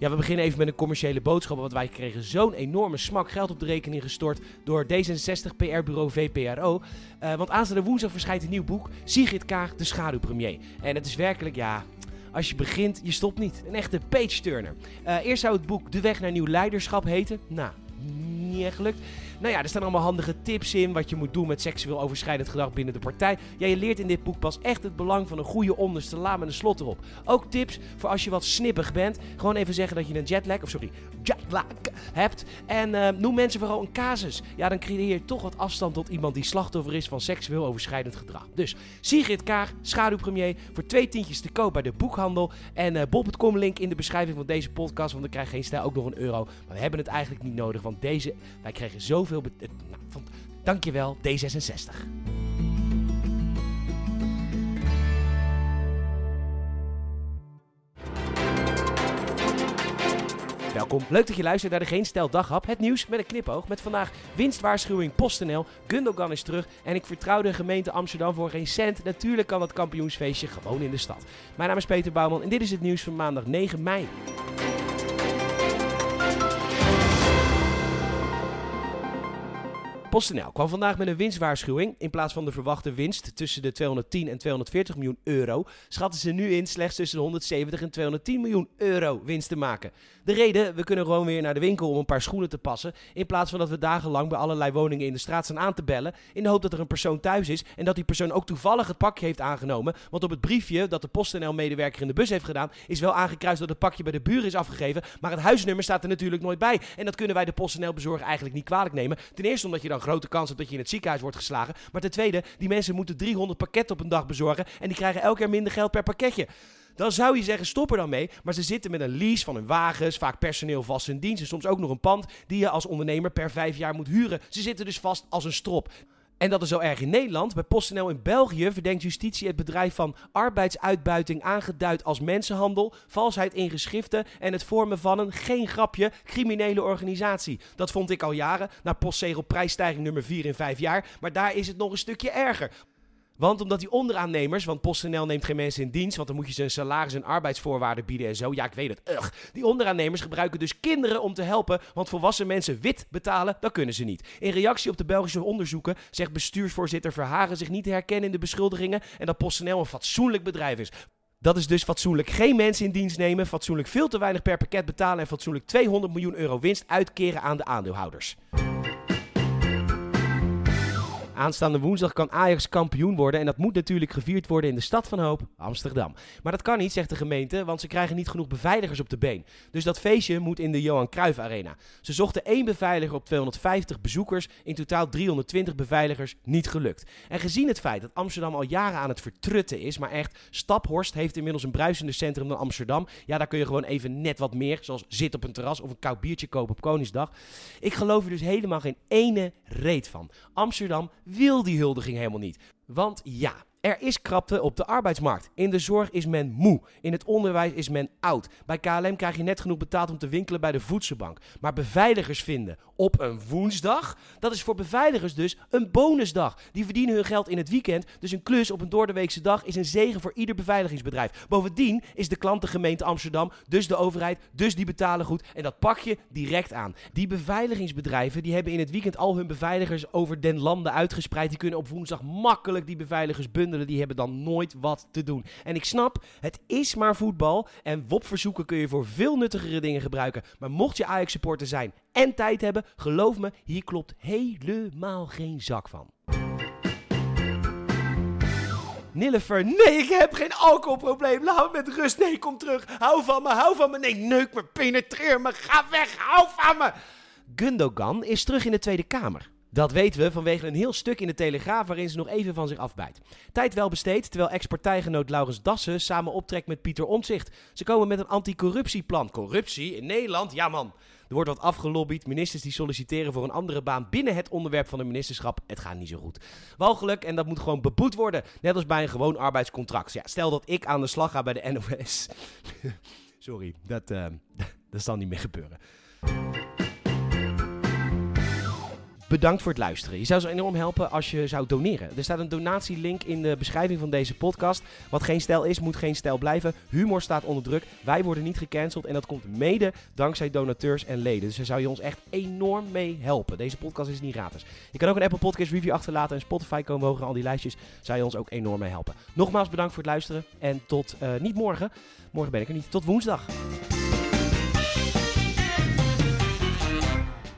Ja, we beginnen even met een commerciële boodschap. Want wij kregen zo'n enorme smak geld op de rekening gestort door D66 PR-bureau VPRO. Uh, want aanstaande woensdag verschijnt een nieuw boek. Sigrid Kaag, de schaduwpremier. En het is werkelijk, ja, als je begint, je stopt niet. Een echte page-turner. Uh, eerst zou het boek De Weg naar Nieuw Leiderschap heten. Nou, niet echt. Nou ja, er staan allemaal handige tips in wat je moet doen met seksueel overschrijdend gedrag binnen de partij. Ja, je leert in dit boek pas echt het belang van een goede onderste la met een slot erop. Ook tips voor als je wat snippig bent. Gewoon even zeggen dat je een jetlag, of sorry, jetlag hebt. En uh, noem mensen vooral een casus. Ja, dan creëer je toch wat afstand tot iemand die slachtoffer is van seksueel overschrijdend gedrag. Dus Sigrid Kaag, schaduwpremier, voor twee tientjes te koop bij de boekhandel. En uh, bob.com link in de beschrijving van deze podcast, want dan krijg je geen stijl ook nog een euro. Maar we hebben het eigenlijk niet nodig, want deze, wij kregen zoveel veel... Nou, van, dankjewel, D66. Welkom, leuk dat je luistert naar de Geen Stel Daghap. Het nieuws met een knipoog. Met vandaag winstwaarschuwing PostNL. Gundogan is terug en ik vertrouw de gemeente Amsterdam voor geen cent. Natuurlijk kan het kampioensfeestje gewoon in de stad. Mijn naam is Peter Bouwman en dit is het nieuws van maandag 9 mei. PostNL kwam vandaag met een winstwaarschuwing. In plaats van de verwachte winst tussen de 210 en 240 miljoen euro, schatten ze nu in slechts tussen de 170 en 210 miljoen euro winst te maken. De reden, we kunnen gewoon weer naar de winkel om een paar schoenen te passen, in plaats van dat we dagenlang bij allerlei woningen in de straat staan aan te bellen, in de hoop dat er een persoon thuis is en dat die persoon ook toevallig het pakje heeft aangenomen. Want op het briefje dat de PostNL-medewerker in de bus heeft gedaan, is wel aangekruist dat het pakje bij de buren is afgegeven, maar het huisnummer staat er natuurlijk nooit bij. En dat kunnen wij de PostNL-bezorger eigenlijk niet kwalijk nemen. Ten eerste omdat je dan grote kans dat je in het ziekenhuis wordt geslagen. Maar ten tweede, die mensen moeten 300 pakketten op een dag bezorgen. En die krijgen elke keer minder geld per pakketje. Dan zou je zeggen, stop er dan mee. Maar ze zitten met een lease van hun wagens, vaak personeel vast in dienst. En soms ook nog een pand die je als ondernemer per vijf jaar moet huren. Ze zitten dus vast als een strop. En dat is zo erg in Nederland. Bij PostNL in België verdenkt justitie het bedrijf van arbeidsuitbuiting aangeduid als mensenhandel, valsheid in geschriften en het vormen van een, geen grapje, criminele organisatie. Dat vond ik al jaren, na postzegel prijsstijging nummer 4 in 5 jaar. Maar daar is het nog een stukje erger. Want omdat die onderaannemers, want PostNL neemt geen mensen in dienst, want dan moet je ze een salaris en arbeidsvoorwaarden bieden en zo. Ja, ik weet het. Ugh. Die onderaannemers gebruiken dus kinderen om te helpen, want volwassen mensen wit betalen, dat kunnen ze niet. In reactie op de Belgische onderzoeken zegt bestuursvoorzitter Verhagen zich niet te herkennen in de beschuldigingen en dat PostNL een fatsoenlijk bedrijf is. Dat is dus fatsoenlijk geen mensen in dienst nemen, fatsoenlijk veel te weinig per pakket betalen en fatsoenlijk 200 miljoen euro winst uitkeren aan de aandeelhouders. Aanstaande woensdag kan Ajax kampioen worden en dat moet natuurlijk gevierd worden in de stad van hoop, Amsterdam. Maar dat kan niet, zegt de gemeente, want ze krijgen niet genoeg beveiligers op de been. Dus dat feestje moet in de Johan Cruijff Arena. Ze zochten één beveiliger op 250 bezoekers, in totaal 320 beveiligers, niet gelukt. En gezien het feit dat Amsterdam al jaren aan het vertrutten is, maar echt, Staphorst heeft inmiddels een bruisender centrum dan Amsterdam. Ja, daar kun je gewoon even net wat meer, zoals zitten op een terras of een koud biertje kopen op Koningsdag. Ik geloof er dus helemaal geen ene reet van. Amsterdam wil die huldiging helemaal niet. Want ja, er is krapte op de arbeidsmarkt. In de zorg is men moe. In het onderwijs is men oud. Bij KLM krijg je net genoeg betaald om te winkelen bij de voedselbank. Maar beveiligers vinden op een woensdag, dat is voor beveiligers dus een bonusdag. Die verdienen hun geld in het weekend. Dus een klus op een doordeweekse dag is een zegen voor ieder beveiligingsbedrijf. Bovendien is de klant de gemeente Amsterdam, dus de overheid, dus die betalen goed. En dat pak je direct aan. Die beveiligingsbedrijven die hebben in het weekend al hun beveiligers over den landen uitgespreid. Die kunnen op woensdag makkelijk die beveiligers bundelen die hebben dan nooit wat te doen. En ik snap, het is maar voetbal. En WOP-verzoeken kun je voor veel nuttigere dingen gebruiken. Maar mocht je Ajax-supporter zijn en tijd hebben, geloof me, hier klopt helemaal geen zak van. Nillever, nee, ik heb geen alcoholprobleem. Laat me met rust. Nee, kom terug. Hou van me, hou van me. Nee, neuk me, penetreer me. Ga weg, hou van me. Gundogan is terug in de Tweede Kamer. Dat weten we vanwege een heel stuk in de Telegraaf waarin ze nog even van zich afbijt. Tijd wel besteed, terwijl ex-partijgenoot Laurens Dassen samen optrekt met Pieter Omtzigt. Ze komen met een anticorruptieplan. Corruptie in Nederland? Ja man. Er wordt wat afgelobbyd. Ministers die solliciteren voor een andere baan binnen het onderwerp van de ministerschap. Het gaat niet zo goed. Walgelijk en dat moet gewoon beboet worden. Net als bij een gewoon arbeidscontract. Ja, stel dat ik aan de slag ga bij de NOS. Sorry, dat, uh, dat zal niet meer gebeuren. Bedankt voor het luisteren. Je zou zo enorm helpen als je zou doneren. Er staat een donatielink in de beschrijving van deze podcast. Wat geen stijl is, moet geen stijl blijven. Humor staat onder druk. Wij worden niet gecanceld. En dat komt mede dankzij donateurs en leden. Dus daar zou je ons echt enorm mee helpen. Deze podcast is niet gratis. Je kan ook een Apple Podcast review achterlaten. En Spotify komen hoger al die lijstjes. Zou je ons ook enorm mee helpen. Nogmaals bedankt voor het luisteren. En tot uh, niet morgen. Morgen ben ik er niet. Tot woensdag.